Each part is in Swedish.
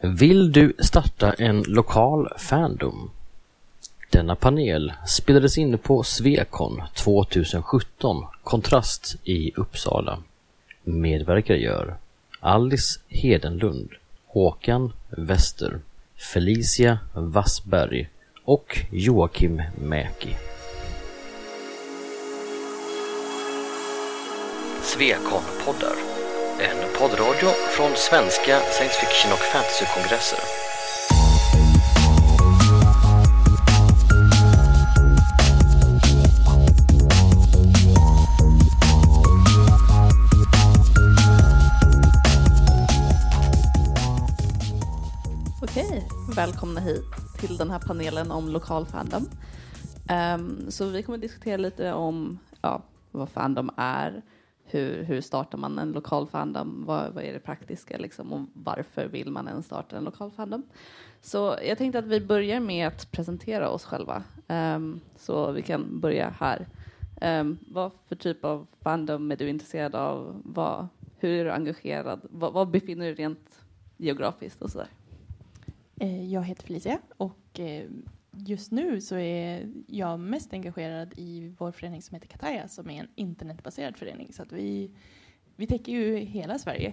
Vill du starta en lokal fandom? Denna panel spelades in på Svekon 2017 Kontrast i Uppsala. Medverkar gör Alice Hedenlund, Håkan Wester, Felicia Wassberg och Joakim Mäki. Svekon-poddar. En poddradio från svenska science fiction och fantasykongresser. Okej, välkomna hit till den här panelen om lokal fandom. Um, så vi kommer diskutera lite om ja, vad fandom är, hur, hur startar man en lokal fandom, vad, vad är det praktiska liksom, och varför vill man ens starta en lokal fandom. Så jag tänkte att vi börjar med att presentera oss själva, Um, så vi kan börja här. Um, vad för typ av fandom är du intresserad av? Vad, hur är du engagerad? Vad, vad befinner du dig rent geografiskt och sådär? Eh, jag heter Felicia och eh, just nu så är jag mest engagerad i vår förening som heter Kataya som är en internetbaserad förening. Så att vi, vi täcker ju hela Sverige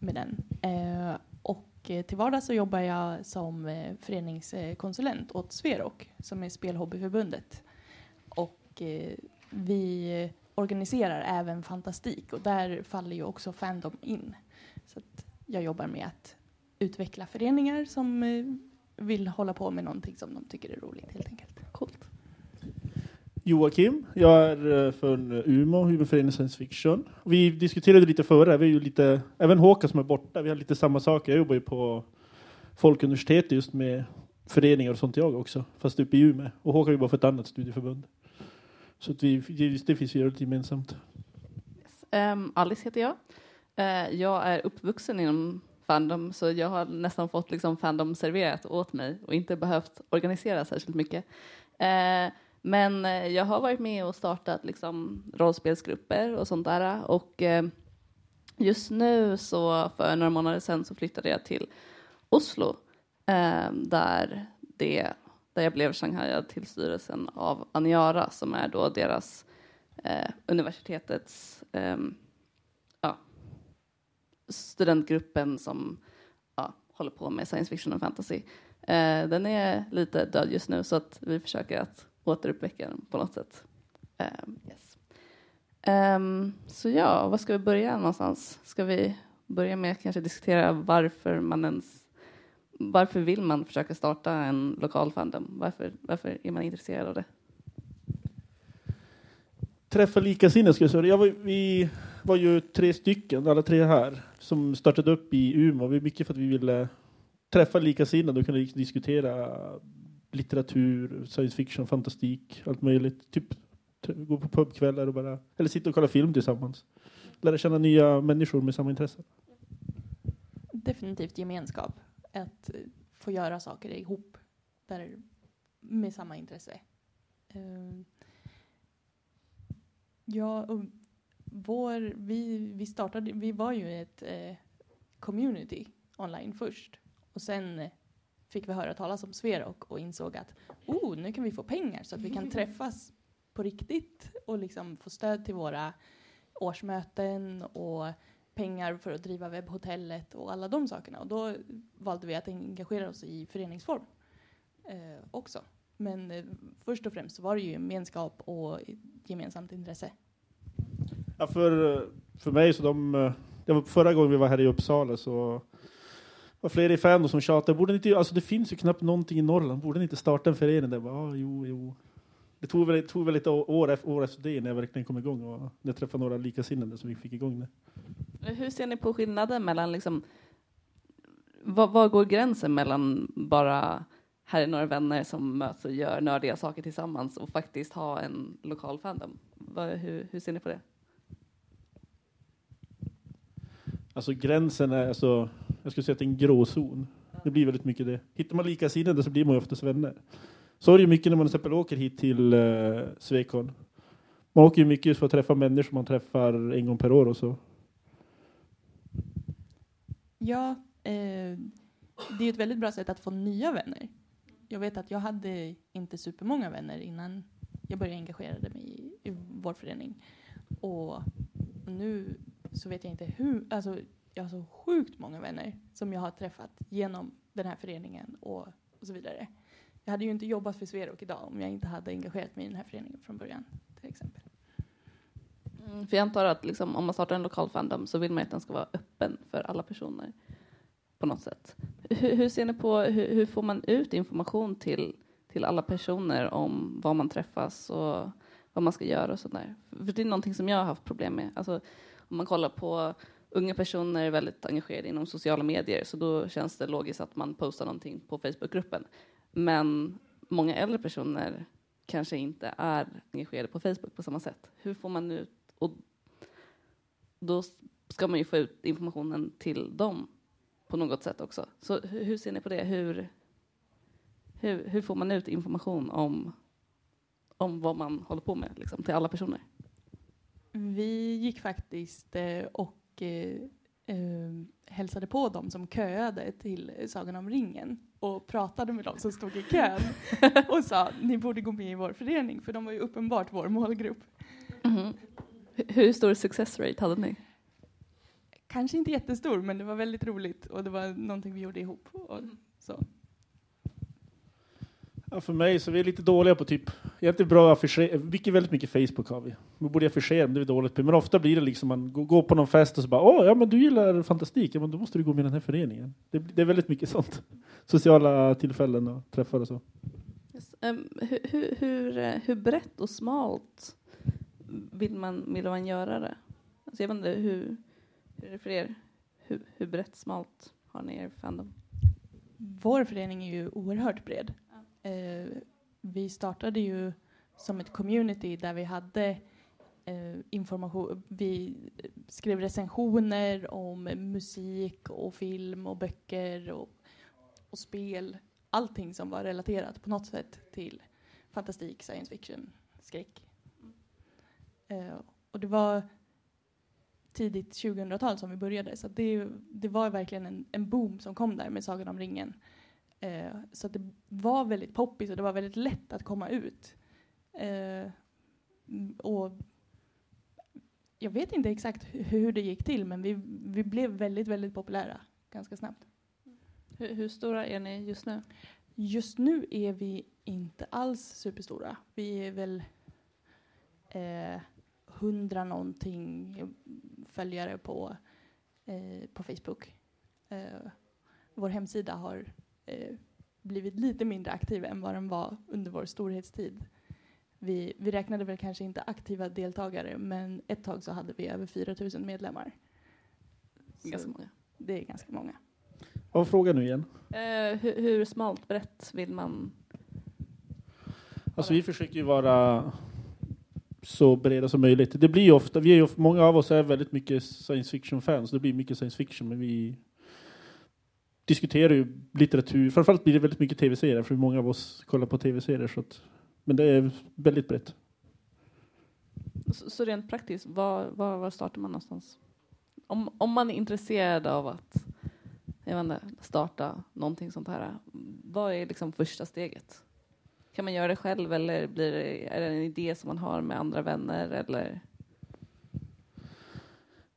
med den. Eh, Och eh, till vardags så jobbar jag som eh, föreningskonsulent åt Sverok som är Spelhobbyförbundet. Och eh, vi organiserar även fantastik och där faller ju också Fandom in. Så att jag jobbar med att utveckla föreningar som eh, vill hålla på med någonting som de tycker är roligt helt enkelt. Coolt. Joakim, jag är eh, från Umeå, huvudföreningen Science Fiction. Vi diskuterade lite före, vi är ju lite, även Håkan som är borta, vi har lite samma saker. Jag jobbar ju på Folkuniversitetet just med föreningar och sånt jag också, fast uppe i Umeå. Och Håkan jobbar för ett annat studieförbund. Så att vi, det, finns ju lite gemensamt. Ehm, Alice heter jag. Eh, jag är uppvuxen inom Fandom så jag har nästan fått liksom Fandom serverat åt mig och inte behövt organisera särskilt mycket. Eh, men eh, jag har varit med och startat liksom rollspelsgrupper och sånt där och eh, just nu så för några månader sedan så flyttade jag till Oslo eh, där, det, där jag blev shanghajad till styrelsen av Aniara som är då deras eh, universitetets ehm, studentgruppen som ja, håller på med science fiction och fantasy. Eh, den är lite död just nu så att vi försöker att återuppväcka den på något sätt. Ehm, yes. um, så ja, var ska vi börja någonstans? Ska vi börja med att kanske diskutera varför man ens varför vill man försöka starta en lokal fandom? Varför, varför är man intresserad av det? Träffa likasinnade skulle jag säga. Jag var, vi var ju tre stycken, alla tre här, som startade upp i Umeå. Vi mycket för att vi ville träffa likasinnade och kunna diskutera litteratur, science fiction, fantastik, allt möjligt. Typ gå på pubkvällar och bara, eller sitta och kolla film tillsammans. Lära känna nya människor med samma intressen. Definitivt gemenskap. Att eh, få göra saker ihop där, med samma intresse. Eh, Ja, och vår, vi, vi startade, vi var ju ett eh, community online först. Och sen eh, fick vi höra talas om Sverok och insåg att oh, nu kan vi få pengar så att vi kan träffas på riktigt och liksom få stöd till våra årsmöten och pengar för att driva webbhotellet och alla de sakerna. Och då valde vi att engagera oss i föreningsform eh, också. Men eh, först och främst så var det ju gemenskap och gemensamt intresse. Ja, för, för mig så de, det var förra gången vi var här i Uppsala så var flera i fan som tjatade, borde ni inte, alltså det finns ju knappt någonting i Norrland, borde ni inte starta en förening där? Bara, Ah, jo, jo. Det tog väl, tog väl lite år, år efter det när jag verkligen kom igång och när jag träffade några likasinnade som vi fick igång det. Hur ser ni på skillnaden mellan liksom, var, var går gränsen mellan bara här är några vänner som möts och gör nördiga saker tillsammans och faktiskt ha en lokal fandom? Var, hur, hur ser ni på det? Alltså gränsen är, alltså, jag skulle säga att det är en gråzon. Det blir väldigt mycket det. Hittar man likasinnade så blir man ju oftast vänner. Så är det ju mycket när man till exempel åker hit till uh, Svekon. Man åker ju mycket för att träffa människor man träffar en gång per år och så. Ja, eh, det är ett väldigt bra sätt att få nya vänner. Jag vet att jag hade inte supermånga vänner innan jag började engagera mig i, i vår förening. Och nu så vet jag inte hur, alltså jag har så sjukt många vänner som jag har träffat genom den här föreningen och, och så vidare. Jag hade ju inte jobbat för Sverok idag om jag inte hade engagerat mig i den här föreningen från början till exempel. Mm, för jag antar att liksom, om man startar en lokal fandom så vill man att den ska vara öppen för alla personer på något sätt. Hur, hur ser ni på, hur, hur, får man ut information till, till alla personer om var man träffas och vad man ska göra och sådär? För det är någonting som jag har haft problem med. Alltså, om man kollar på unga personer är väldigt engagerade inom sociala medier så då känns det logiskt att man postar någonting på Facebookgruppen. Men många äldre personer kanske inte är engagerade på Facebook på samma sätt. Hur får man ut, och då ska man ju få ut informationen till dem på något sätt också. Så hur ser ni på det? Hur, hur, hur får man ut information om, om vad man håller på med liksom, till alla personer? Vi gick faktiskt eh, och eh, eh, hälsade på dem som köade till Sagan om ringen och pratade med dem som stod i kön och sa ni borde gå med i vår förening för de var ju uppenbart vår målgrupp. Mm. Hur stor success rate hade ni? Kanske inte jättestor men det var väldigt roligt och det var någonting vi gjorde ihop. Och så. Ja, för mig så är vi lite dåliga på typ, egentligen bra affischering, mycket, väldigt mycket Facebook har vi. Vi borde affischera, men det är vi dåligt på. Men ofta blir det liksom man går på någon fest och så bara, åh, ja men du gillar fantastik, ja men då måste du gå med i den här föreningen. Det, det är väldigt mycket sånt. Sociala tillfällen och träffar och så. Yes. Um, hur, hur, hur, eh, hur brett och smalt vill man, vill man göra det? Alltså jag vet inte, hur, hur är det för er? Hur, hur brett, smalt har ni er fandom? Vår förening är ju oerhört bred. Eh, vi startade ju som ett community där vi hade eh, information. Vi skrev recensioner om musik och film och böcker och, och spel. Allting som var relaterat på något sätt till fantastik, science fiction, skräck. Eh, och det var tidigt 2000-tal som vi började så det, det var verkligen en, en boom som kom där med Sagan om ringen. Eh, så det var väldigt poppis och det var väldigt lätt att komma ut. Eh, och jag vet inte exakt hur det gick till men vi, vi blev väldigt, väldigt populära ganska snabbt. Hur, hur stora är ni just nu? Just nu är vi inte alls superstora. Vi är väl eh, hundra någonting följare på, eh, på Facebook. Eh, vår hemsida har eh, blivit lite mindre aktiv än vad den var under vår storhetstid. Vi, vi räknade väl kanske inte aktiva deltagare, men ett tag så hade vi över 4 000 medlemmar. Så ganska många. Det är ganska många. Vad var frågan nu igen? Eh, hur, hur smalt brett vill man? Alltså vi försöker ju vara så breda som möjligt. Det blir ofta, vi är ju, många av oss är väldigt mycket science fiction-fans, det blir mycket science fiction, men vi diskuterar ju litteratur, framförallt blir det väldigt mycket tv-serier, för många av oss kollar på tv-serier, så att, men det är väldigt brett. Så, så rent praktiskt, var, var, var startar man någonstans? Om, om man är intresserad av att jag inte, starta någonting sånt här, vad är liksom första steget? Kan man göra det själv eller blir det, är det en idé som man har med andra vänner eller?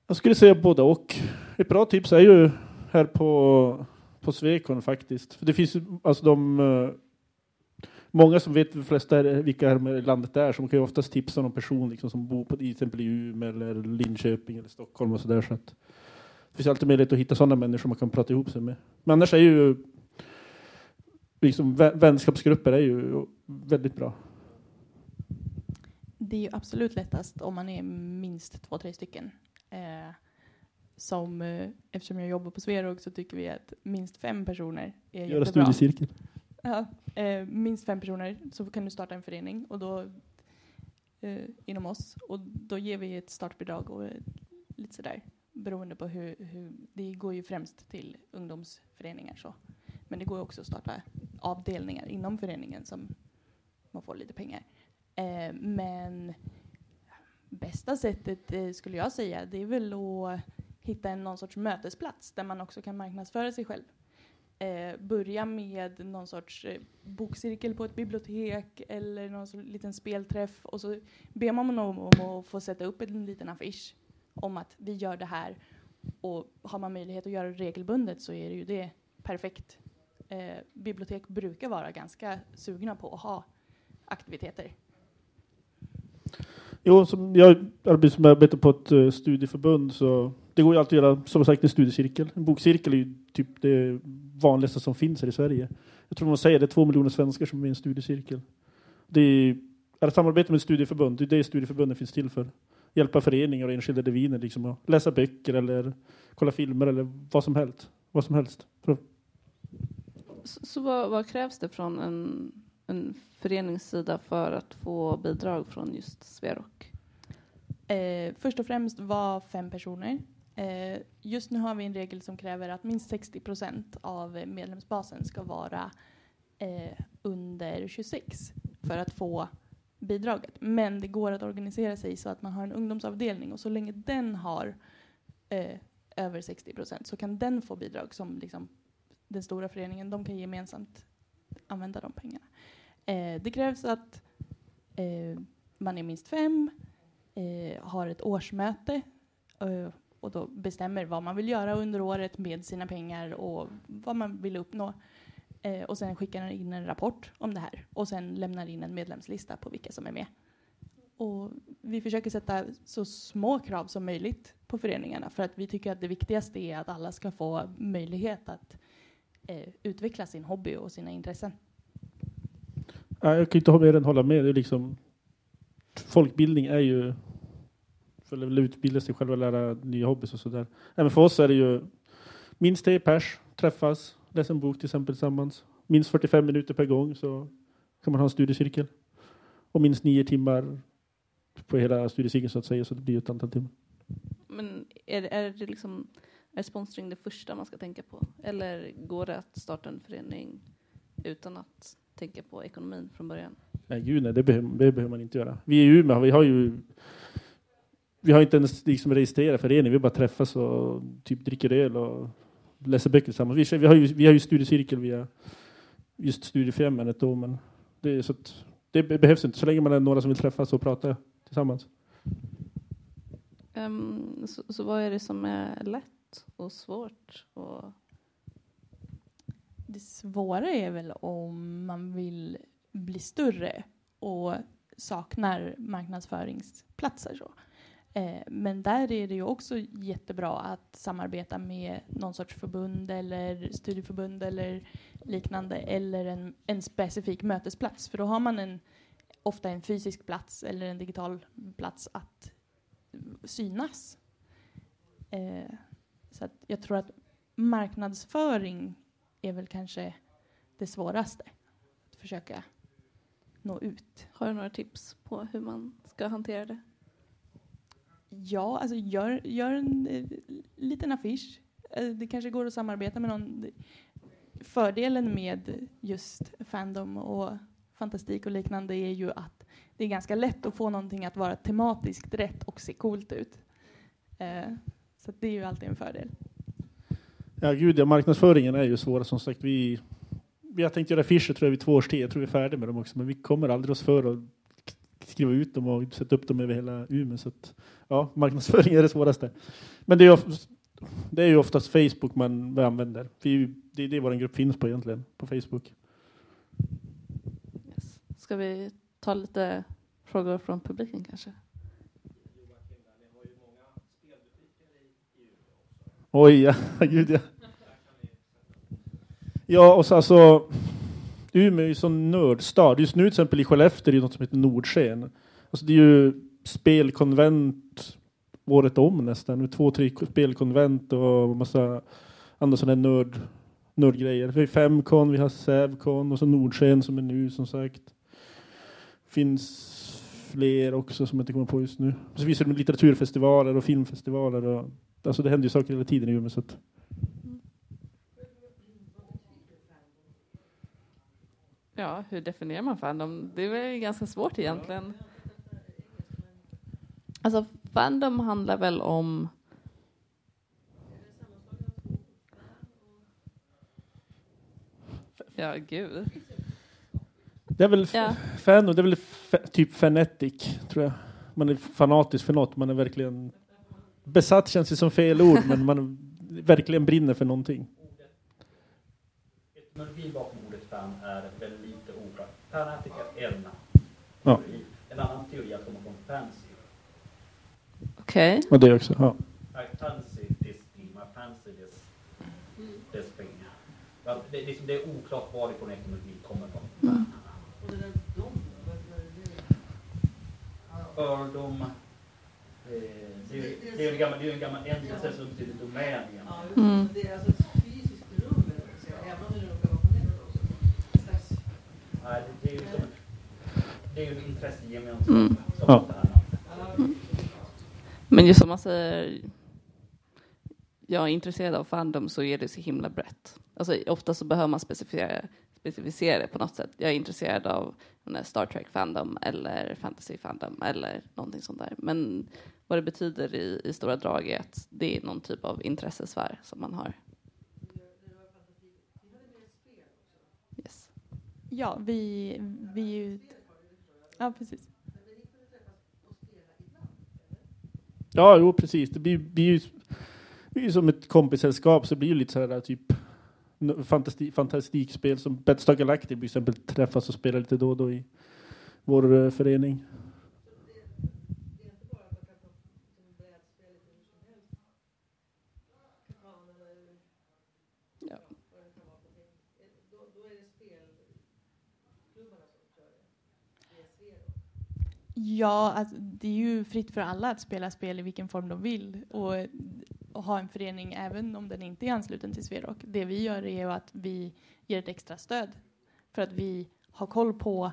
Jag skulle säga både och. Ett bra tips är ju här på, på Svekon faktiskt. För det finns alltså de uh, Många som vet de flesta vilka här i landet är som kan ju oftast tipsa någon person liksom, som bor på till exempel i Umeå eller Linköping eller Stockholm och sådär. Så att det finns alltid möjlighet att hitta sådana människor man kan prata ihop sig med. Men annars är ju liksom, vänskapsgrupper är ju väldigt bra. Det är ju absolut lättast om man är minst två, tre stycken. Eh, som, eh, eftersom jag jobbar på Sverog så tycker vi att minst fem personer är Göra jättebra. studiecirkel. Ja, eh, minst fem personer så kan du starta en förening och då eh, inom oss och då ger vi ett startbidrag och eh, lite sådär beroende på hur, hur, det går ju främst till ungdomsföreningar så. Men det går också att starta avdelningar inom föreningen som man får lite pengar. Eh, men bästa sättet eh, skulle jag säga, det är väl att hitta en någon sorts mötesplats där man också kan marknadsföra sig själv. eh, börja med någon sorts eh, bokcirkel på ett bibliotek eller någon sorts liten spelträff och så ber man om, om att få sätta upp en liten affisch om att vi gör det här och har man möjlighet att göra det regelbundet så är det ju det perfekt. Eh, bibliotek brukar vara ganska sugna på att ha aktiviteter. Jo, som jag arbetar på ett eh, studieförbund så det går ju alltid att göra som sagt en studiecirkel. En bokcirkel är ju typ det vanligaste som finns här i Sverige. Jag tror man säger det är två miljoner svenskar som är i en studiecirkel. Det är, är ett samarbete med ett studieförbund, det är det studieförbunden finns till för. Hjälpa föreningar och enskilda diviner liksom att läsa böcker eller kolla filmer eller vad som helst. Vad som helst. Så, så vad, vad, krävs det från en, en föreningssida för att få bidrag från just Sverok? Eh, först och främst var fem personer. Eh, just nu har vi en regel som kräver att minst 60 procent av medlemsbasen ska vara eh, under 26 för att få bidraget. Men det går att organisera sig så att man har en ungdomsavdelning och så länge den har eh, över 60 procent så kan den få bidrag som liksom, den stora föreningen. De kan gemensamt använda de pengarna. Eh, det krävs att eh, man är minst fem, eh, har ett årsmöte och då bestämmer vad man vill göra under året med sina pengar och vad man vill uppnå. Eh, och sen skickar in en rapport om det här och sen lämnar in en medlemslista på vilka som är med. Och vi försöker sätta så små krav som möjligt på föreningarna för att vi tycker att det viktigaste är att alla ska få möjlighet att eh, utveckla sin hobby och sina intressen. Jag kan inte mer än hålla med. Det är liksom, folkbildning är ju att utbilda sig själv och lära nya hobbys och sådär. Även för oss är det ju minst tre pers träffas, läsa en bok till exempel tillsammans. Minst 45 minuter per gång så kan man ha en studiecirkel. Och minst nio timmar på hela studiecirkeln så att säga, så det blir ett antal timmar. Men är, är det liksom är sponsring det första man ska tänka på? Eller går det att starta en förening utan att tänka på ekonomin från början? Nej, gud nej, det behöver, det behöver man inte göra. Vi i Umeå, vi har ju vi har inte ens liksom registrerat förening, vi bara träffas och typ dricker öl och läser böcker tillsammans. Vi, vi, har ju, vi har ju studiecirkel via just Studiefrämjandet då, men det, är så att, det behövs inte så länge man är några som vill träffas och prata tillsammans. Um, så, så, vad är det som är lätt och svårt? Och... Det svåra är väl om man vill bli större och saknar marknadsföringsplatser. Så. Eh, men där är det ju också jättebra att samarbeta med någon sorts förbund eller studieförbund eller liknande eller en, en specifik mötesplats. För då har man en, ofta en fysisk plats eller en digital plats att synas. Eh, så jag tror att marknadsföring är väl kanske det svåraste. Att försöka nå ut. Har du några tips på hur man ska hantera det? Ja, alltså gör, gör en eh, liten affisch. Eh, det kanske går att samarbeta med någon. Fördelen med just Fandom och fantastik och liknande är ju att det är ganska lätt att få någonting att vara tematiskt rätt och se coolt ut. Eh, så det är ju alltid en fördel. Ja, gud ja, marknadsföringen är ju svår som sagt. Vi, vi har tänkt göra affischer tror jag vid två års tid. Jag tror vi är färdiga med dem också, men vi kommer aldrig oss för att skriva ut dem och sätta upp dem över hela Umeå. Så att, ja, marknadsföring är det svåraste. Men det är, oftast, det är ju oftast Facebook man använder. Vi, det är det vår grupp finns på egentligen, på Facebook. Yes. Ska vi ta lite frågor från publiken kanske? Oj, ja, gud ja. Ja, och så alltså Umeå är ju sån nördstad. Just nu till exempel i Skellefteå är det något som heter Nordsken. Alltså det är ju spelkonvent året om nästan. Två, tre spelkonvent och massa andra sådana nörd, nördgrejer. Vi har Femcon, vi har Sävcon och så Nordsken som är nu som sagt. Finns fler också som jag inte kommer på just nu. Så finns det litteraturfestivaler och filmfestivaler. Och, alltså det händer ju saker hela tiden i Umeå. Så att, Ja, hur definierar man fandom? Det är väl ganska svårt egentligen. Alltså, fandom handlar väl om Ja, gud. Det är väl Ja. fandom, det är väl typ fanatic, tror jag. Man är fanatisk för något, man är verkligen besatt känns det som fel ord, men man verkligen brinner för någonting. Etymologin bakom ordet fan är oklart. Fanatic är en Ja. teori. En annan teori är att komma från fancy. Okej. Och det också, ja. I fancy this thing, I fancy this, this thing. Det, det, det är oklart varifrån etymologin kommer ifrån. Ördom. Eh, det är ju det är ju en gammal, det är ju en gammal ändelse som betyder domän egentligen. Mm. Det är alltså ett fysiskt rum, även om det råkar vara på nätet också. Nej, det, är ju en intressegemenskap Mm. Ja. här. Men just som man säger, jag är intresserad av fandom så är det så himla brett. Alltså, ofta så behöver man specificera, specificera det på något sätt. Jag är intresserad av Star Trek fandom eller fantasy fandom eller någonting sånt där. Men vad det betyder i, i stora drag är att det är någon typ av intressesfär som man har. Ja, vi, vi är ju... Ja, precis. Ja, jo precis. Det blir, blir ju det blir som ett kompissällskap, så det blir ju lite sådär typ fantasti, fantastikspel som Betstar Galactic till exempel träffas och spelar lite då och då i vår uh, förening. Ja, alltså, det är ju fritt för alla att spela spel i vilken form de vill och, och ha en förening även om den inte är ansluten till Sverok. Det vi gör är ju att vi ger ett extra stöd för att vi har koll på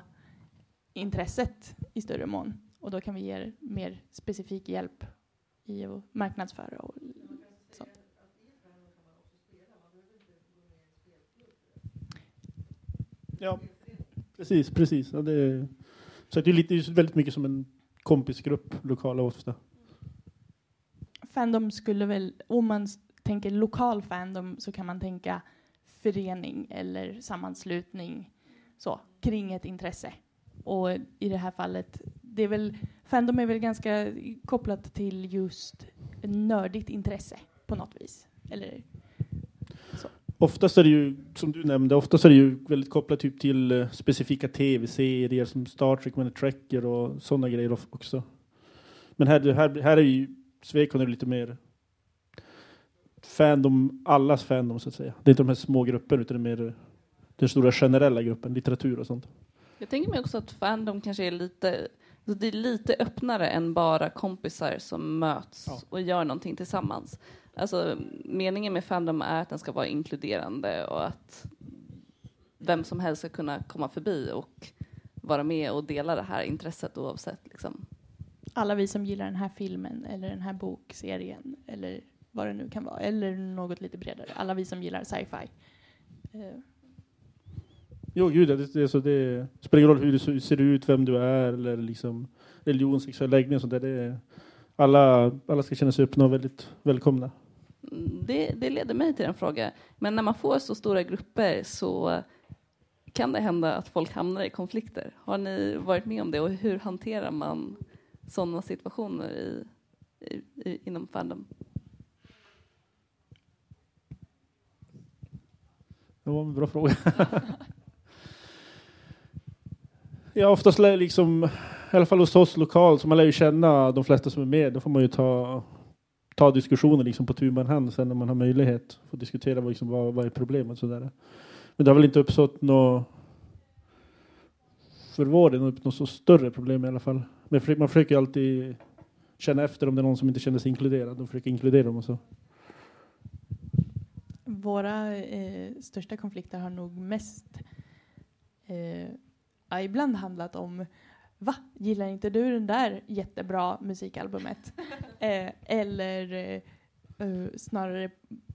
intresset i större mån och då kan vi ge mer specifik hjälp i att marknadsföra och sånt. Ja, precis, precis. Ja, det, så det är lite, det är väldigt mycket som en kompisgrupp, lokala ofta. Fandom skulle väl, om man tänker lokal fandom så kan man tänka förening eller sammanslutning så, kring ett intresse. Och i det här fallet, det är väl, fandom är väl ganska kopplat till just ett nördigt intresse på något vis. Eller, Oftast är det ju, som du nämnde, oftast är det ju väldigt kopplat typ till eh, specifika tv-serier som Star Trek, Man Trekker och sådana grejer också. Men här, här, här är ju Svekon är lite mer fandom, allas fandom så att säga. Det är inte de här små grupperna utan det är mer eh, den stora generella gruppen, litteratur och sånt. Jag tänker mig också att fandom kanske är lite, alltså det är lite öppnare än bara kompisar som möts Ja. och gör någonting tillsammans. Alltså, meningen med fandom är att den ska vara inkluderande och att vem som helst ska kunna komma förbi och vara med och dela det här intresset oavsett. Liksom. alla vi som gillar den här filmen eller den här bokserien eller vad det nu kan vara, eller något lite bredare. Alla vi som gillar sci-fi. Eh, Jo, gud, det, det, så det spelar ingen roll hur du ser- ut, vem du är eller liksom religion, sexuell läggning och sånt där. Det alla, alla ska känna sig öppna och väldigt välkomna. Det, det leder mig till en fråga. Men när man får så stora grupper så kan det hända att folk hamnar i konflikter. Har ni varit med om det och hur hanterar man sådana situationer i, i, i, inom fandom? Det var en bra fråga. ja, oftast lär liksom, i alla fall hos oss lokalt, så man lär ju känna de flesta som är med. Då får man ju ta, ta diskussioner liksom på tu man hand sen när man har möjlighet. att diskutera vad, liksom, vad, vad är problemet och sådär. Men det har väl inte uppstått något för vår del, något så större problem i alla fall. Men man försöker alltid känna efter om det är någon som inte känner sig inkluderad. och försöker inkludera dem och så. Våra eh, största konflikter har nog mest eh, ibland handlat om Va? Gillar inte du den där jättebra musikalbumet? eh, eller eh, eh, snarare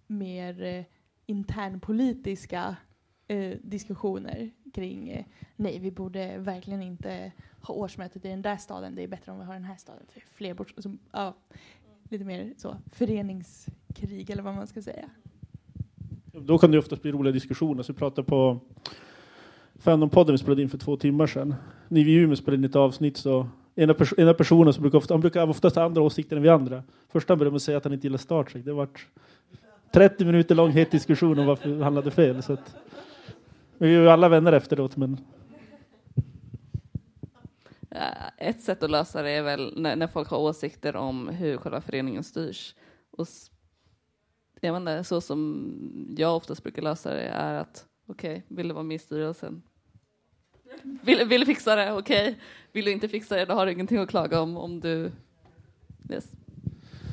mer eh, internpolitiska eh, diskussioner kring eh, nej, vi borde verkligen inte ha årsmötet i den där staden. Det är bättre om vi har den här staden. För fler bort, som, ja, lite mer så föreningskrig eller vad man ska säga. Då kan det oftast bli roliga diskussioner. Så vi pratade på Fandompodden vi spelade in för två timmar sedan. Ni vid Umeå spelade in ett avsnitt så ena, pers ena personen som brukar ofta, han brukar oftast ha andra åsikter än vi andra. Först han började med att säga att han inte gillar Star Trek. Det har 30 minuter lång het diskussion om varför han hade fel. Så att, vi är ju alla vänner efteråt men eh, Ett sätt att lösa det är väl när, när folk har åsikter om hur själva föreningen styrs. Och jag menar, så som jag oftast brukar lösa det är att okej, vill du vara med i styrelsen? Vill, vill du fixa det? Okej. Vill du inte fixa det, då har du ingenting att klaga om. om du... Yes.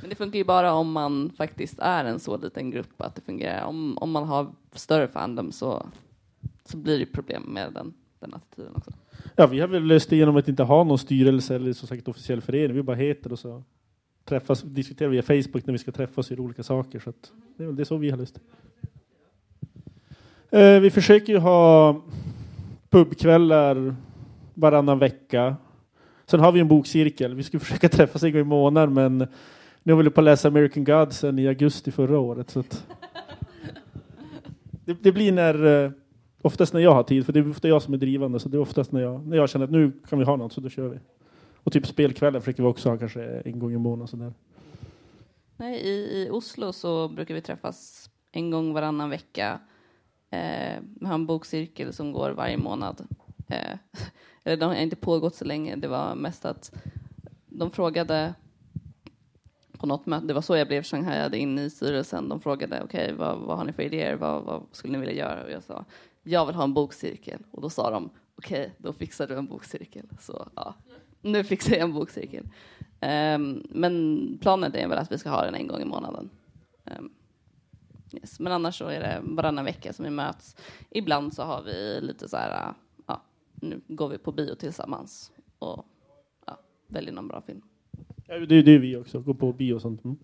Men det funkar ju bara om man faktiskt är en så liten grupp att det fungerar. Om, om man har större fandom så, så blir det problem med den, den attityden också. Ja, vi har väl löst det genom att inte ha någon styrelse eller som sagt officiell förening. Vi bara heter och så träffas, diskuterar via Facebook när vi ska träffas och göra olika saker. Så att det är väl det så vi har löst det. Eh, vi försöker ju ha pubkvällar varannan vecka. Sen har vi en bokcirkel. Vi skulle försöka träffas en gång i månaden men nu håller vi på att läsa American Gods sen i augusti förra året. Så att det, det blir när eh, Oftast när jag har tid, för det är ofta jag som är drivande. Så det är oftast när jag, när jag känner att nu kan vi ha något, så då kör vi. Och typ spelkvällar försöker vi också ha kanske en gång i månaden. Sådär. Nej, i, I Oslo så brukar vi träffas en gång varannan vecka. Eh, vi har en bokcirkel som går varje månad. Eh, eller de har inte pågått så länge. Det var mest att de frågade på något möte, det var så jag blev shanghaiad in i styrelsen. De frågade, okej, vad, vad har ni för idéer? Vad, vad skulle ni vilja göra? Och jag sa, jag vill ha en bokcirkel. Och då sa de, okej, då fixar du en bokcirkel. Så ja, nu fixar jag en bokcirkel. Ehm, men planen är väl att vi ska ha den en gång i månaden. Ehm, yes. Men annars så är det varannan vecka som vi möts. Ibland så har vi lite så här, ja, nu går vi på bio tillsammans och ja, väljer någon bra film. Ja, det, det är vi också, gå på bio och sånt. Mm.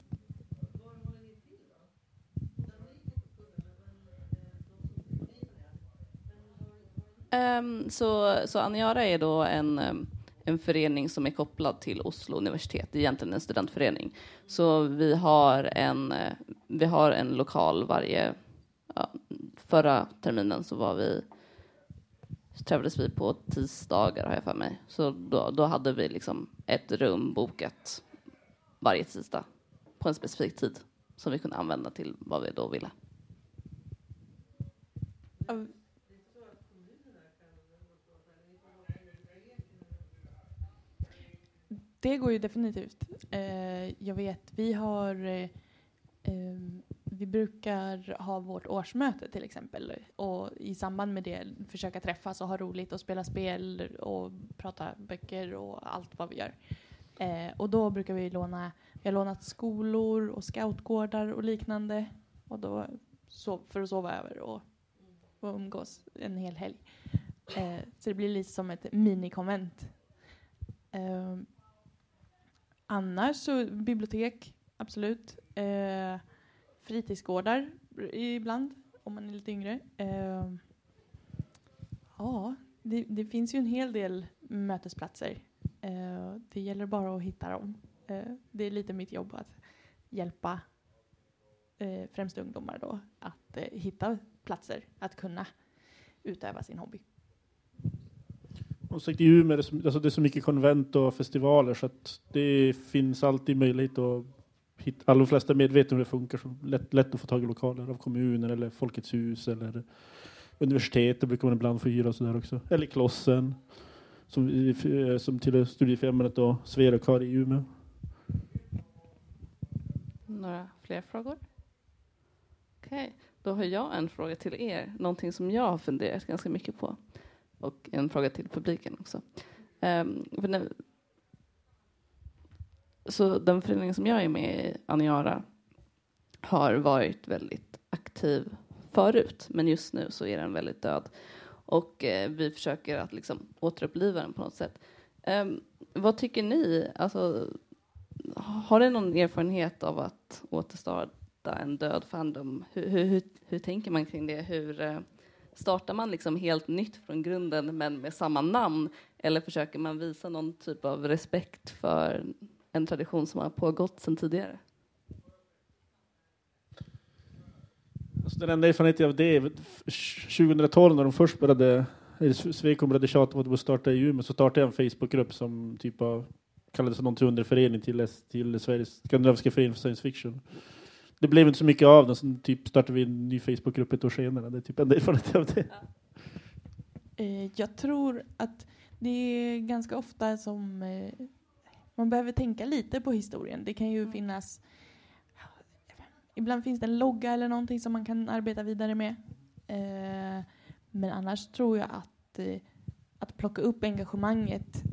Ehm, så, så Aniara är då en, ehm, en förening som är kopplad till Oslo universitet. Det är egentligen en studentförening. Så vi har en, eh, vi har en lokal varje... Ja, förra terminen så var vi träffades vi på tisdagar har jag för mig. Så då, då hade vi liksom ett rum bokat varje tisdag på en specifik tid som vi kunde använda till vad vi då ville. Det går ju definitivt. Eh, jag vet, vi har eh, ehm, vi brukar ha vårt årsmöte till exempel och i samband med det försöka träffas och ha roligt och spela spel och prata böcker och allt vad vi gör. Eh, och då brukar vi låna, vi har lånat skolor och scoutgårdar och liknande och då sov, för att sova över och, och umgås en hel helg. Eh, så det blir lite som ett minikonvent. Eh, annars så bibliotek, absolut. Eh, fritidsgårdar ibland, om man är lite yngre. Eh, ja, det, det finns ju en hel del mötesplatser. Eh, det gäller bara att hitta dem. Eh, det är lite mitt jobb att hjälpa eh, främst ungdomar då att eh, hitta platser att kunna utöva sin hobby. Och sagt, i Umeå är det, så, alltså det är så mycket konvent och festivaler så att det finns alltid möjlighet att hitta, alla de flesta är medvetna om hur det funkar, så lätt, lätt att få tag i lokaler av kommunen eller Folkets hus eller universitetet brukar man ibland få hyra och sådär också. Eller Klossen som, eh, som tillhör Studiefrämjandet och Sverokar i Umeå. Några fler frågor? Okej, då har jag en fråga till er. Någonting som jag har funderat ganska mycket på. Och en fråga till publiken också. Um, för så den förening som jag är med i, Aniara, har varit väldigt aktiv förut. Men just nu så är den väldigt död. Och eh, vi försöker att liksom återuppliva den på något sätt. Um, vad tycker ni? Alltså, har ni någon erfarenhet av att återstarta en död fandom? Hur, hur, hur, hur tänker man kring det? Hur eh, startar man liksom helt nytt från grunden men med samma namn? Eller försöker man visa någon typ av respekt för en tradition som har pågått sedan tidigare? Alltså den enda erfarenheten jag av det är 2012 när de först började, Svekom Swecon började tjata om att starta i Umeå, så startade jag en Facebookgrupp som typ av kallades för underförening till, till Sveriges skandinaviska förening för science fiction. Det blev inte så mycket av den, så typ startade vi en ny Facebookgrupp ett år senare. Det är typ enda erfarenheten av det. Eh, Jag tror att det är ganska ofta som eh, man behöver tänka lite på historien. Det kan ju Mm. finnas... Ibland finns det en logga eller någonting som man kan arbeta vidare med. Eh, Men annars tror jag att, att plocka upp engagemanget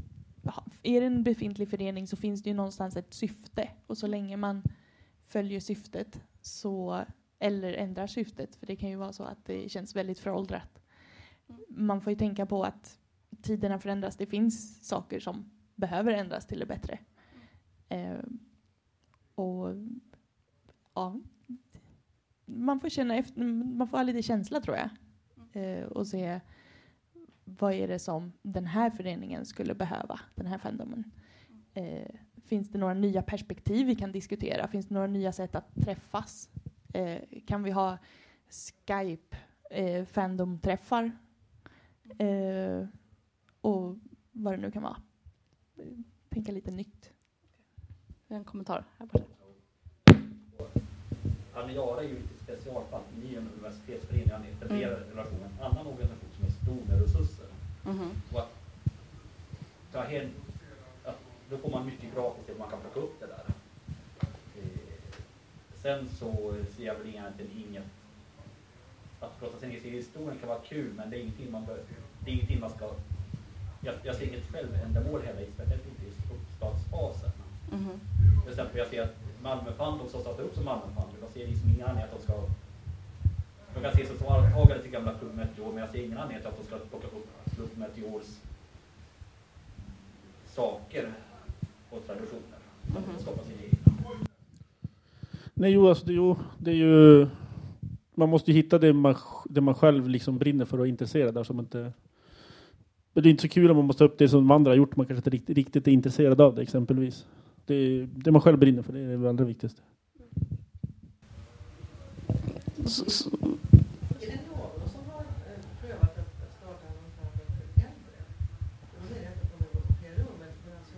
är det en befintlig förening så finns det ju någonstans ett syfte och så länge man följer syftet så, eller ändrar syftet, för det kan ju vara så att det känns väldigt föråldrat. Man får ju tänka på att tiderna förändras. Det finns saker som behöver ändras till det bättre. Eh, och ja, man får känna efter, man får ha lite känsla tror jag. Eh, och se vad är det som den här föreningen skulle behöva, den här fandomen. Eh, finns det några nya perspektiv vi kan diskutera? Finns det några nya sätt att träffas? Eh, kan vi ha Skype eh, fandom-träffar? Eh, och vad det nu kan vara. Tänka lite nytt. En kommentar här borta. Aniara är ju lite specialfall. Ni är en universitetsförening, en etablerad relation. En annan organisation som är stor med resurser. Mhm. Och att ta hem, att då får man mycket gratis och man kan plocka upp det där. Eh, sen så ser jag väl egentligen inget, att prata sin egen historien kan vara kul men det är ingenting man, bör, det är ingenting man ska, jag, jag ser inget självändamål heller, speciellt inte i uppstartsfasen. Mhm. Till exempel jag ser att Malmö Fund, de som startar upp som Malmö Fund, jag ser liksom ingen anledning att de ska de kan ses som arvtagare till gamla Club Meteor, men jag ser ingen anledning att de ska plocka upp Club Meteors saker och traditioner. Mhm. skapa. Nej, jo, alltså, det, jo, det är ju... Man måste ju hitta det man, det man själv liksom brinner för och är intresserad av. Som inte, men det är inte så kul om man måste ta upp det som de andra har gjort. Man kanske inte riktigt, riktigt är intresserad av det exempelvis. Det, det man själv brinner för, det är det allra viktigaste. Så- så- Är det någon som har eh, prövat att att starta någon fandom för äldre? Jag menar inte att de är på PRO, men men alltså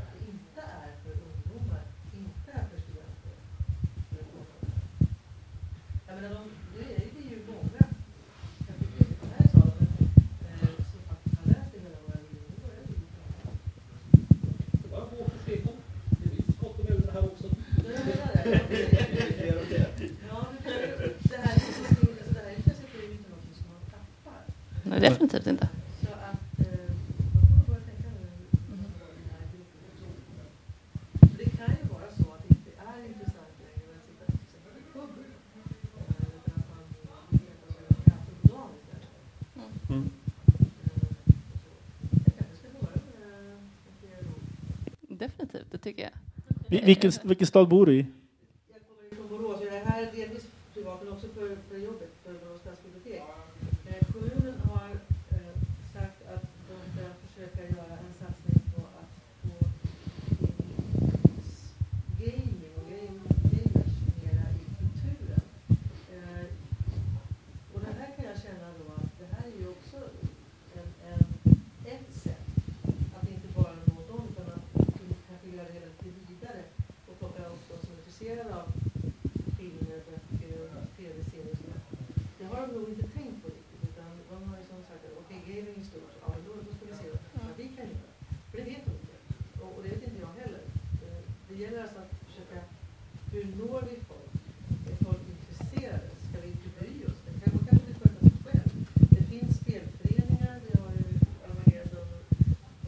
att det inte är för ungdomar, inte är för studenter. för ungdomar. Jag menar, de, nu är det ju många, kanske inte riktigt den här salen, men eh, som faktiskt har läst det hela våra liv. Nu börjar det ju bli Det var en våg Svekon. Det är visst gott om öl här också. Jag menar det. Ja, men det- det här är ju någonting- alltså det här känns ju inte någonting som man tappar. Nej, definitivt inte. Så att eh, man får nog börja tänka nu Mhm. på den här gruppen. För Det kan ju vara så att det inte är intressant längre att sitta till exempel i puben. Eh, Utan att man vill veta sig en kaffe på dagen istället. Mm. Eh, så. Jag kanske ska höra med med PRO. Definitivt, det tycker jag. Vi- vilken, vilken stad bor du i? Jag kommer från Borås Jag är här delvis privat men också för, för jobbet, för Borås stadsbibliotek. Eh, kommunen har eh, sagt att de ska försöka göra en satsning på att få gaming och game, gamers mera i kulturen. Eh, och det här kan jag känna då att det här är ju också en, en, ett sätt att inte bara nå dem utan att kanske göra det hela lite vidare och plocka upp intresserad av filmer, böcker och tv-serier och sådär. Det har de nog inte tänkt på riktigt utan de har ju som sagt att okej, gaming är stort, ja då, då ska vi se vad vi kan göra. För det vet de inte. Och, och det vet inte jag heller. Eh, det gäller alltså att försöka, hur når vi folk? Är folk intresserade? Ska vi inte bry oss? Det kan, man kanske vill sköta sig själv. Det finns spelföreningar, vi har ju Armageddon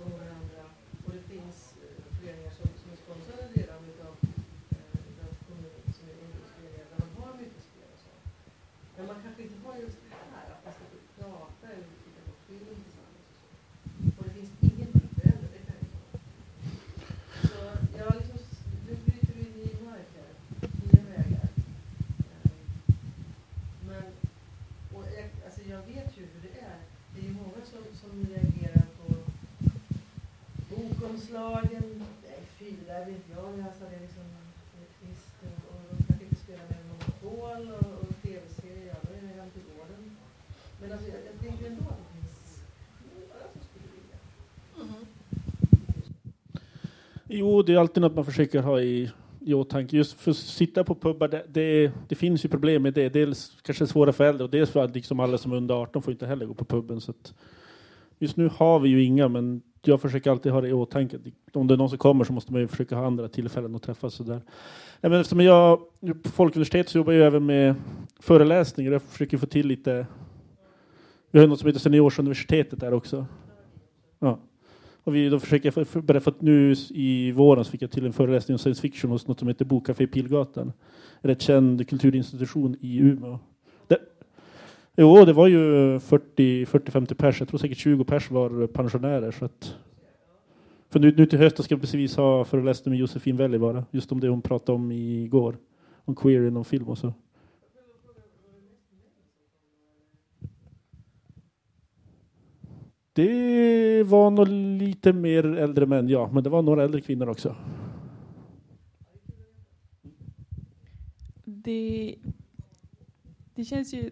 och några andra. Och det finns eh, föreningar som, som är sponsrade redan utav, eh, utav kommunen, som är ungdomsföreningar, där man har mycket spel och så. Men man kanske inte har just det här, att man ska få prata eller titta på film tillsammans och så. Och det finns ingenting för äldre, det kan jag inte ha. Så jag liksom, nu bryter vi ny mark här, nya vägar. Eh, Men, och jag, alltså jag vet ju hur det är. Det är ju många som, som reagerar på bokomslagen. Nej, fy, det där vill inte jag läsa. Det är liksom det och, och de kanske inte spelar med Monopol och, och tv-serier alltså, jag, jag tänker ändå att det finns några som skulle vilja. Mm-hmm. Jo, det är alltid något man försöker ha i, i åtanke. Just för att sitta på pubbar, det, det, det finns ju problem med det. Dels kanske svåra för äldre och dels för att liksom alla som är under 18 får inte heller gå på puben. Så att just nu har vi ju inga, men jag försöker alltid ha det i åtanke. Om det är någon som kommer så måste man ju försöka ha andra tillfällen att träffas. Sådär. Nej, men eftersom jag på Folkuniversitetet så jobbar jag även med föreläsningar. Jag försöker få till lite... Vi har något som heter Seniorsuniversitetet där också. Ja. Och vi då försöker för, för, för, att nu i våren så fick jag till en föreläsning om science fiction hos något som heter Bokcafé Pilgatan. En rätt känd kulturinstitution i Umeå. Jo, det var ju 40-50 pers. Jag tror säkert 20 pers var pensionärer. Så att, för nu, nu till hösten ska jag precis ha föreläsning med Josefin Wälivaara. Just om det hon pratade om igår. Om queer inom film och så. Det var nog lite mer äldre män, ja. Men det var några äldre kvinnor också. Det, det känns ju...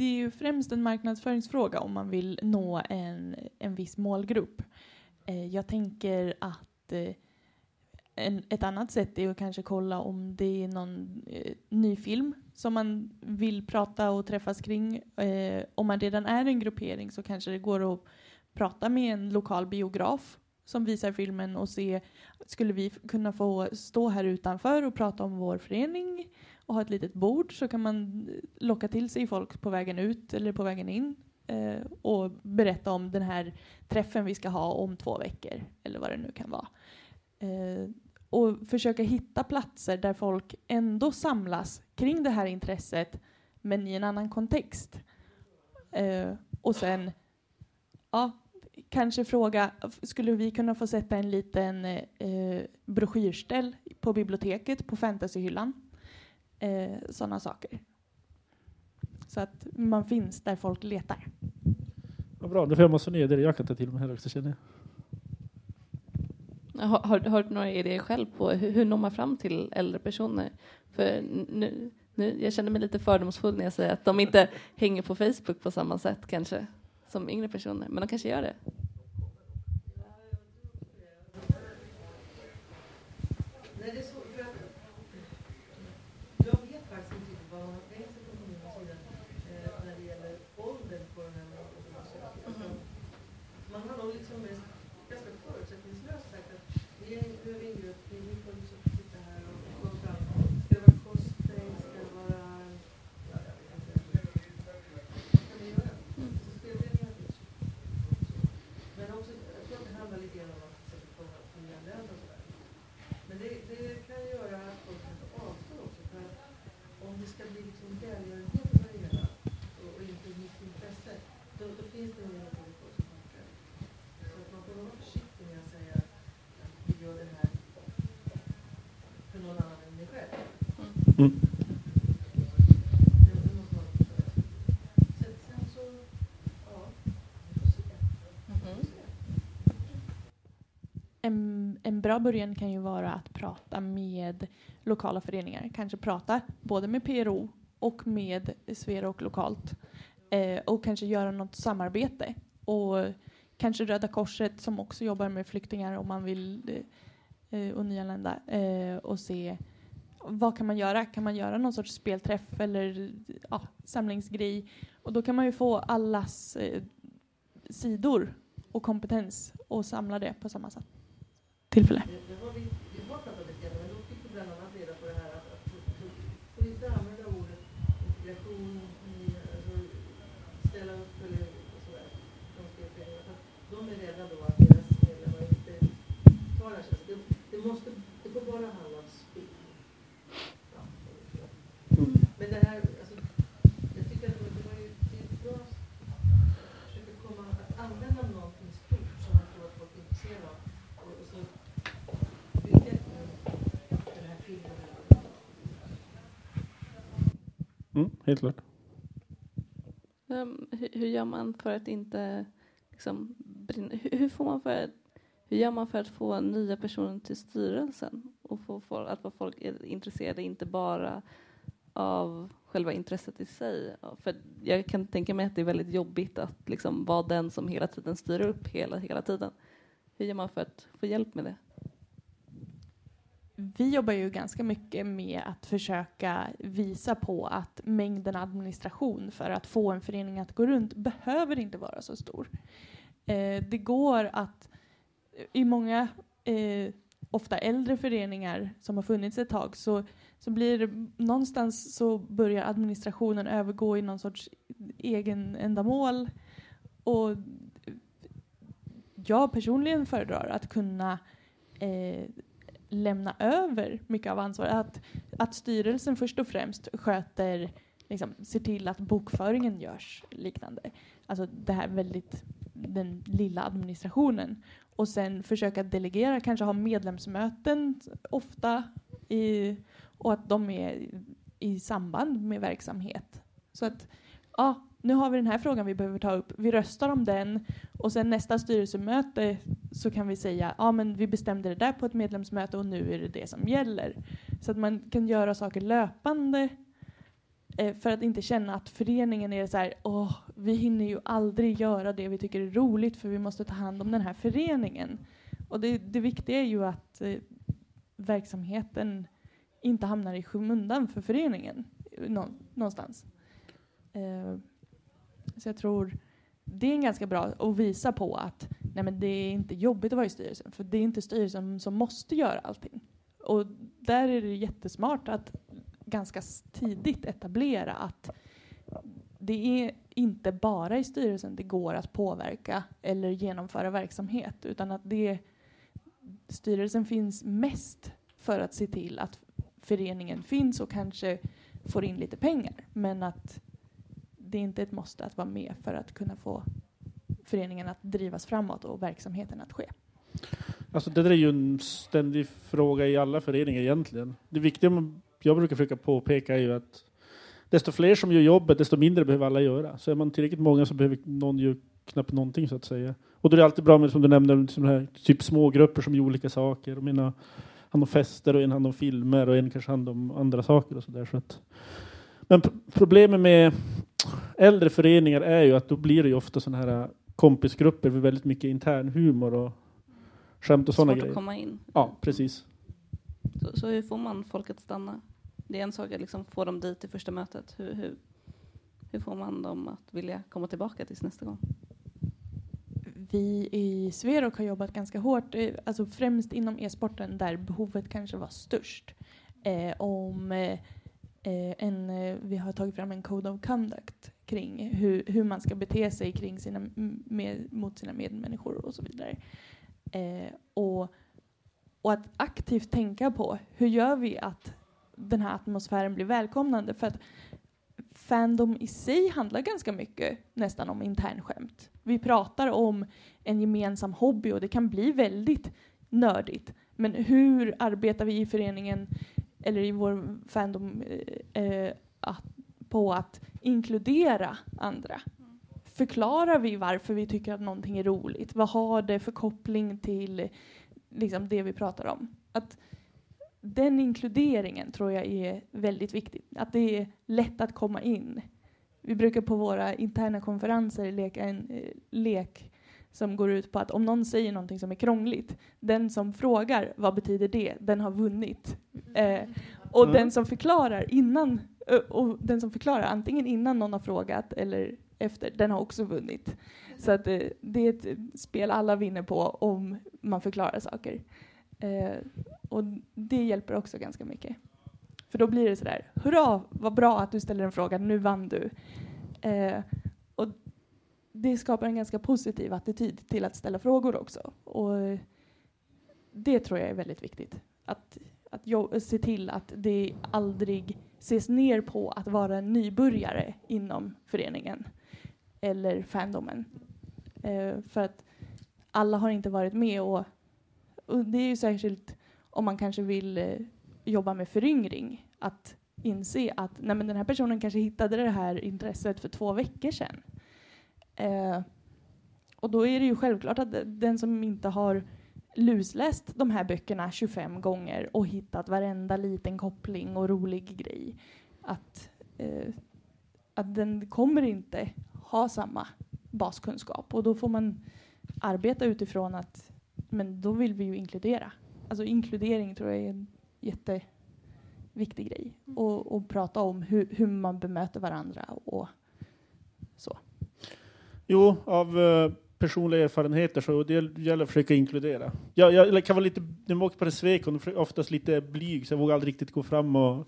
Det är ju främst en marknadsföringsfråga om man vill nå en, en viss målgrupp. Eh, jag tänker att eh, en, ett annat sätt är att kanske kolla om det är någon eh, ny film som man vill prata och träffas kring. Eh, om man redan är en gruppering så kanske det går att prata med en lokal biograf som visar filmen och se, skulle vi kunna få stå här utanför och prata om vår förening och ha ett litet bord så kan man eh, locka till sig folk på vägen ut eller på vägen in eh, och berätta om den här träffen vi ska ha om två veckor eller vad det nu kan vara. Eh, och försöka hitta platser där folk ändå samlas kring det här intresset men i en annan kontext. Eh, och sen ja, kanske fråga, skulle vi kunna få sätta en liten eh, broschyrställ på biblioteket på fantasyhyllan? Eh, Sådana saker. Så att man finns där folk letar. Vad bra, då får jag massa nya idéer jag kan ta till mig här också känner jag. Har, har, har, du några idéer själv på hur, hur når man fram till äldre personer? För nu, nu, jag känner mig lite fördomsfull när jag säger att de inte hänger på Facebook på samma sätt kanske som yngre personer, men de kanske gör det är så, för att jag vet faktiskt inte riktigt vad man har tänkt sig från kommunens sida eh, när det gäller åldern på den här människan som söker. Mhm. Man har nog liksom mest ganska förutsättningslöst sagt att vi är vi är en grupp, ni får liksom titta här och komma fram. Ska det vara cosplay? Ska det vara... Ja, jag vet inte. Vad kan ni göra? Så spelföreningar finns ju. Men också, jag tror att det handlar lite grann om att försöka komma från nyanlända och sådär. Men det, det kan göra att folk kanske avstår också. För att om det ska bli liksom välgörenhet över det hela och, och inte mitt intresse, då, då finns det en del av folk som hakar. Så att man får vara försiktig med att säga att vi gör det här för någon annan än mig själv. Mm. Det, det måste man också säga. Sen, sen så, ja, vi får se. Vi får se. En, en bra början kan ju vara att prata med lokala föreningar. Kanske prata både med PRO och med Sverok lokalt. Eh, och kanske göra något samarbete. Och kanske Röda Korset som också jobbar med flyktingar om man vill eh, eh och nyanlända. Eh, och se vad kan man göra? Kan man göra någon sorts spelträff eller ja, samlingsgrej? Och då kan man ju få allas eh, sidor och kompetens och samla det på samma sätt tillfälle. Det, det har vi, vi har pratat lite grann, men då fick vi bland annat reda på det här att, att får inte använda ordet integration i, ställa upp eller sådär, de spelföreningarna. För att de är rädda då att deras medlemmar inte tar den här tjänsten. Det, det, måste, det får bara handla om spel. Men det här, alltså, jag tycker att det var ju det är bra att försöka komma att använda någonting stort som man tror att folk är intresserade av. Och, och så bygga den här filmen. Mm, helt klart. Um, hur, hur gör man för att inte liksom, brinna, hur, hur får man för att, hur gör man för att få nya personer till styrelsen och få folk, att få folk är intresserade inte bara av själva intresset i sig. För jag kan tänka mig att det är väldigt jobbigt att liksom vara den som hela tiden styr upp hela, hela tiden. Hur gör man för att få hjälp med det? Vi jobbar ju ganska mycket med att försöka visa på att mängden administration för att få en förening att gå runt behöver inte vara så stor. Eh, det går att eh, i många, eh, ofta äldre föreningar som har funnits ett tag så, så blir det någonstans så börjar administrationen övergå i någon sorts egen ändamål. Och jag personligen föredrar att kunna eh, lämna över mycket av ansvaret. Att, att styrelsen först och främst sköter, liksom, ser till att bokföringen görs liknande. Alltså det här väldigt, den lilla administrationen. Och sen försöka delegera, kanske ha medlemsmöten ofta i, och att de är i samband med verksamhet. Så att, ja, nu har vi den här frågan vi behöver ta upp. Vi röstar om den och sen nästa styrelsemöte så kan vi säga ja men vi bestämde det där på ett medlemsmöte och nu är det det som gäller. Så att man kan göra saker löpande eh, för att inte känna att föreningen är så här åh, vi hinner ju aldrig göra det vi tycker är roligt för vi måste ta hand om den här föreningen. Och det, det viktiga är ju att eh, verksamheten inte hamnar i skymundan för föreningen eh, nå, någonstans. Eh, så jag tror det är ganska bra att visa på att nej men det är inte jobbigt att vara i styrelsen, för det är inte styrelsen som måste göra allting. Och där är det jättesmart att ganska tidigt etablera att det är inte bara i styrelsen det går att påverka eller genomföra verksamhet, utan att det styrelsen finns mest för att se till att föreningen finns och kanske får in lite pengar, men att det är inte ett måste att vara med för att kunna få föreningen att drivas framåt och verksamheten att ske. Alltså det där är ju en ständig fråga i alla föreningar egentligen. Det viktiga jag brukar försöka påpeka är ju att desto fler som gör jobbet, desto mindre behöver alla göra. Så är man tillräckligt många så behöver någon göra knappt någonting så att säga. Och då är det alltid bra med, som du nämnde, som här, typ små grupper som gör olika saker. Och mina hand om fester och en hand om filmer och en kanske hand om andra saker och sådär. Så att. Men problemet med äldre föreningar är ju att då blir det ju ofta sådana här kompisgrupper med väldigt mycket intern humor och skämt och sådana Svårt grejer. att komma in. Ja, precis. Så, så hur får man folk att stanna? Det är en sak att liksom få dem dit i första mötet. Hur, hur, hur får man dem att vilja komma tillbaka tills nästa gång? Vi i Sverok har jobbat ganska hårt, eh, alltså främst inom e-sporten där behovet kanske var störst. Eh, om eh, Eh, en, eh, vi har tagit fram en code of conduct kring hur, hur man ska bete sig kring sina, med, mot sina medmänniskor och så vidare. Eh, och, och att aktivt tänka på hur gör vi att den här atmosfären blir välkomnande? För att fandom i sig handlar ganska mycket nästan om internskämt. Vi pratar om en gemensam hobby och det kan bli väldigt nördigt. Men hur arbetar vi i föreningen eller i vår fandom eh, eh, att, på att inkludera andra? Förklarar vi varför vi tycker att någonting är roligt? Vad har det för koppling till liksom, det vi pratar om? Att den inkluderingen tror jag är väldigt viktig. Att det är lätt att komma in. Vi brukar på våra interna konferenser leka en eh, lek som går ut på att om någon säger någonting som är krångligt, den som frågar vad betyder det, den har vunnit. Eh, och Mm. den som förklarar innan, ö, och den som förklarar antingen innan någon har frågat eller efter, den har också vunnit. Så att eh, det är ett spel alla vinner på om man förklarar saker. Eh, och det hjälper också ganska mycket. För då blir det sådär, hurra, vad bra att du ställer en fråga, nu vann du. Eh, och det skapar en ganska positiv attityd till att ställa frågor också. Och det tror jag är väldigt viktigt. Att, att jo- se till att det aldrig ses ner på att vara en nybörjare inom föreningen eller fandomen. Eh, för att alla har inte varit med och, och det är ju särskilt om man kanske vill eh, jobba med föryngring att inse att nej men den här personen kanske hittade det här intresset för två veckor sedan. Eh, och då är det ju självklart att den som inte har lusläst de här böckerna 25 gånger och hittat varenda liten koppling och rolig grej, att eh, att den kommer inte ha samma baskunskap och då får man arbeta utifrån att men då vill vi ju inkludera. Alltså inkludering tror jag är en jätteviktig grej och, och prata om hur, hur man bemöter varandra och så. Jo, av eh, personliga erfarenheter så det gäller att försöka inkludera. Jag, jag kan vara lite, när man åker på Resvekon, oftast lite blyg så jag vågar aldrig riktigt gå fram och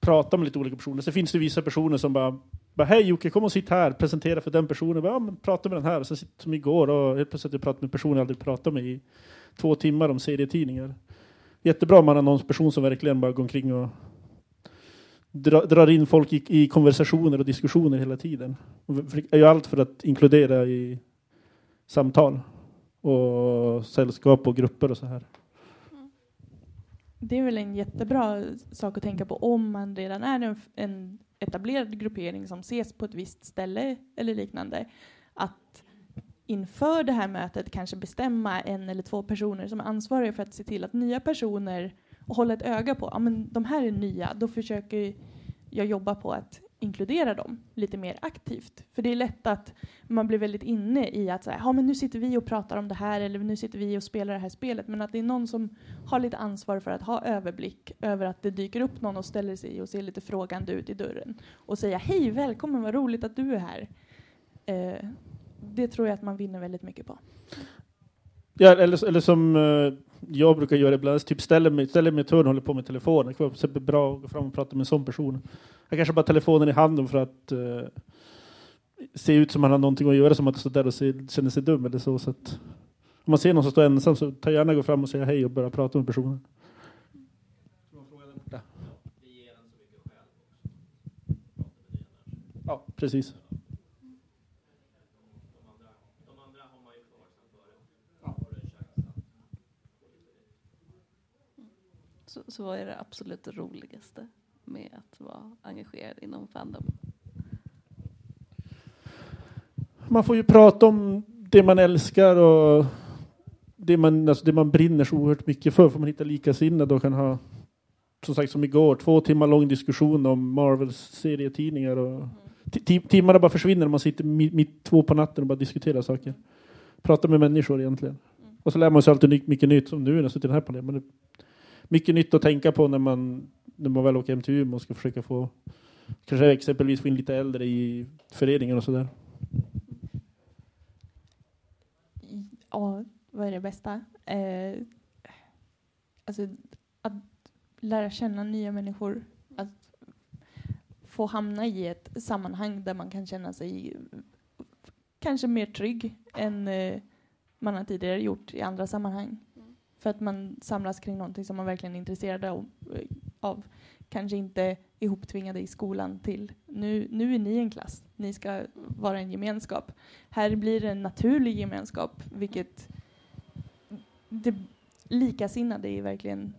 prata med lite olika personer. Så finns det vissa personer som bara, bara hej Jocke, kom och sitt här, presentera för den personen. Bara, ja, men prata med den här. Så som igår och helt plötsligt jag pratat med personer jag aldrig pratat med i två timmar om serietidningar. Jättebra om man har någon person som verkligen bara går omkring och dra, drar in folk i, i, konversationer och diskussioner hela tiden. Jag gör allt för att inkludera i samtal och sällskap och grupper och så här. Det är väl en jättebra sak att tänka på om man redan är en, en etablerad gruppering som ses på ett visst ställe eller liknande. Att inför det här mötet kanske bestämma en eller två personer som är ansvariga för att se till att nya personer och hålla ett öga på, ja men de här är nya, då försöker jag jobba på att inkludera dem lite mer aktivt. För det är lätt att man blir väldigt inne i att säga, ja men nu sitter vi och pratar om det här eller nu sitter vi och spelar det här spelet. Men att det är någon som har lite ansvar för att ha överblick över att det dyker upp någon och ställer sig och ser lite frågande ut i dörren och säga hej, välkommen, vad roligt att du är här. Eh, det tror jag att man vinner väldigt mycket på. Ja, eller, eller som eh, jag brukar göra ibland, typ ställer mig, ställer mig i turn och håller på med telefonen. Det kan vara bra att gå fram och prata med en sån person. Jag kanske bara har telefonen i handen för att uh, se ut som man har någonting att göra, som att stå där och se, känner sig dum eller så. så att, om man ser någon som står ensam så ta gärna gå fram och säga hej och börja prata med personen. Ja, precis. Så, så vad är det absolut roligaste med att vara engagerad inom Fandom? Man får ju prata om det man älskar och det man, alltså det man brinner så oerhört mycket för. Får man hitta likasinnade och kan ha, som sagt som igår, två timmar lång diskussion om Marvels serietidningar. Och mm. Timmarna bara försvinner när man sitter mitt två på natten och bara diskuterar saker. Prata med människor egentligen. Mm. Och så lär man sig alltid mycket nytt, som nu när jag sitter i den här panelen mycket nytt att tänka på när man, när man väl åker hem till Umeå och ska försöka få kanske exempelvis få in lite äldre i föreningen och sådär. Ja, vad är det bästa? Eh, alltså, att lära känna nya människor. Att få hamna i ett sammanhang där man kan känna sig kanske mer trygg än eh, man har tidigare gjort i andra sammanhang. För att man samlas kring någonting som man verkligen är intresserad av. Eh, av. Kanske inte ihoptvingade i skolan till nu, nu är ni en klass, ni ska vara en gemenskap. Här blir det en naturlig gemenskap, vilket det, likasinnade är verkligen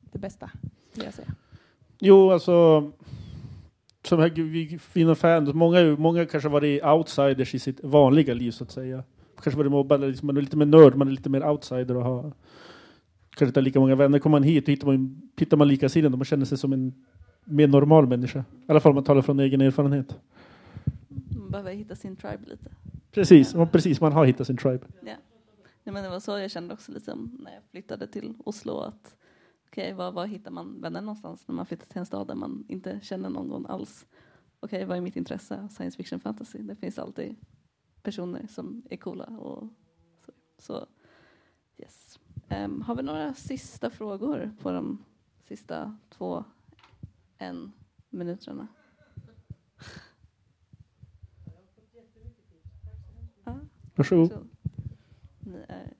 det bästa, skulle jag säga. Jo, alltså som här, vi fina fans, många, många kanske varit outsiders i sitt vanliga liv så att säga. Kanske varit mobbade, liksom, man är lite mer nörd, man är lite mer outsider och har kanske inte har lika många vänner. Kommer man hit och hittar man, hittar man likasinnade och man känner sig som en mer normal människa. I alla fall om man talar från egen erfarenhet. Man behöver hitta sin tribe lite. Precis, ja. precis man har hittat sin tribe. Ja. ja. men det var så jag kände också lite när jag flyttade till Oslo. att Okej, okay, var, var hittar man vänner någonstans när man flyttar till en stad där man inte känner någon alls? Okej, okay, vad är mitt intresse? Science fiction fantasy. Det finns alltid personer som är coola. Och så. så yes. Um, har vi några sista frågor på de sista två en minuterna? Varsågod. Ni är,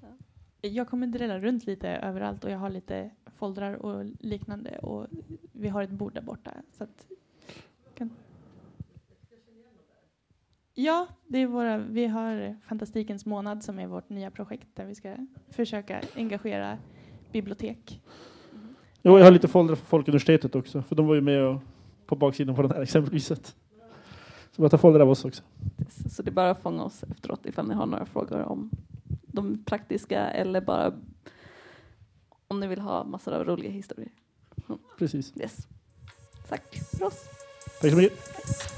ja. Jag kommer drälla runt lite överallt och jag har lite foldrar och liknande och vi har ett bord där borta. Så att kan... Ja, det är våra, vi har Fantastikens månad som är vårt nya projekt där vi ska försöka engagera bibliotek. Jo, jag har lite foldrar för Folkuniversitetet också, för de var ju med och, på baksidan på den här exempelvis. Så jag tar foldrar av oss också. Så det är bara att fånga oss efteråt ifall ni har några frågor om de praktiska eller bara om ni vill ha massor av roliga historier. Precis. Yes. Tack för oss. Tack så mycket.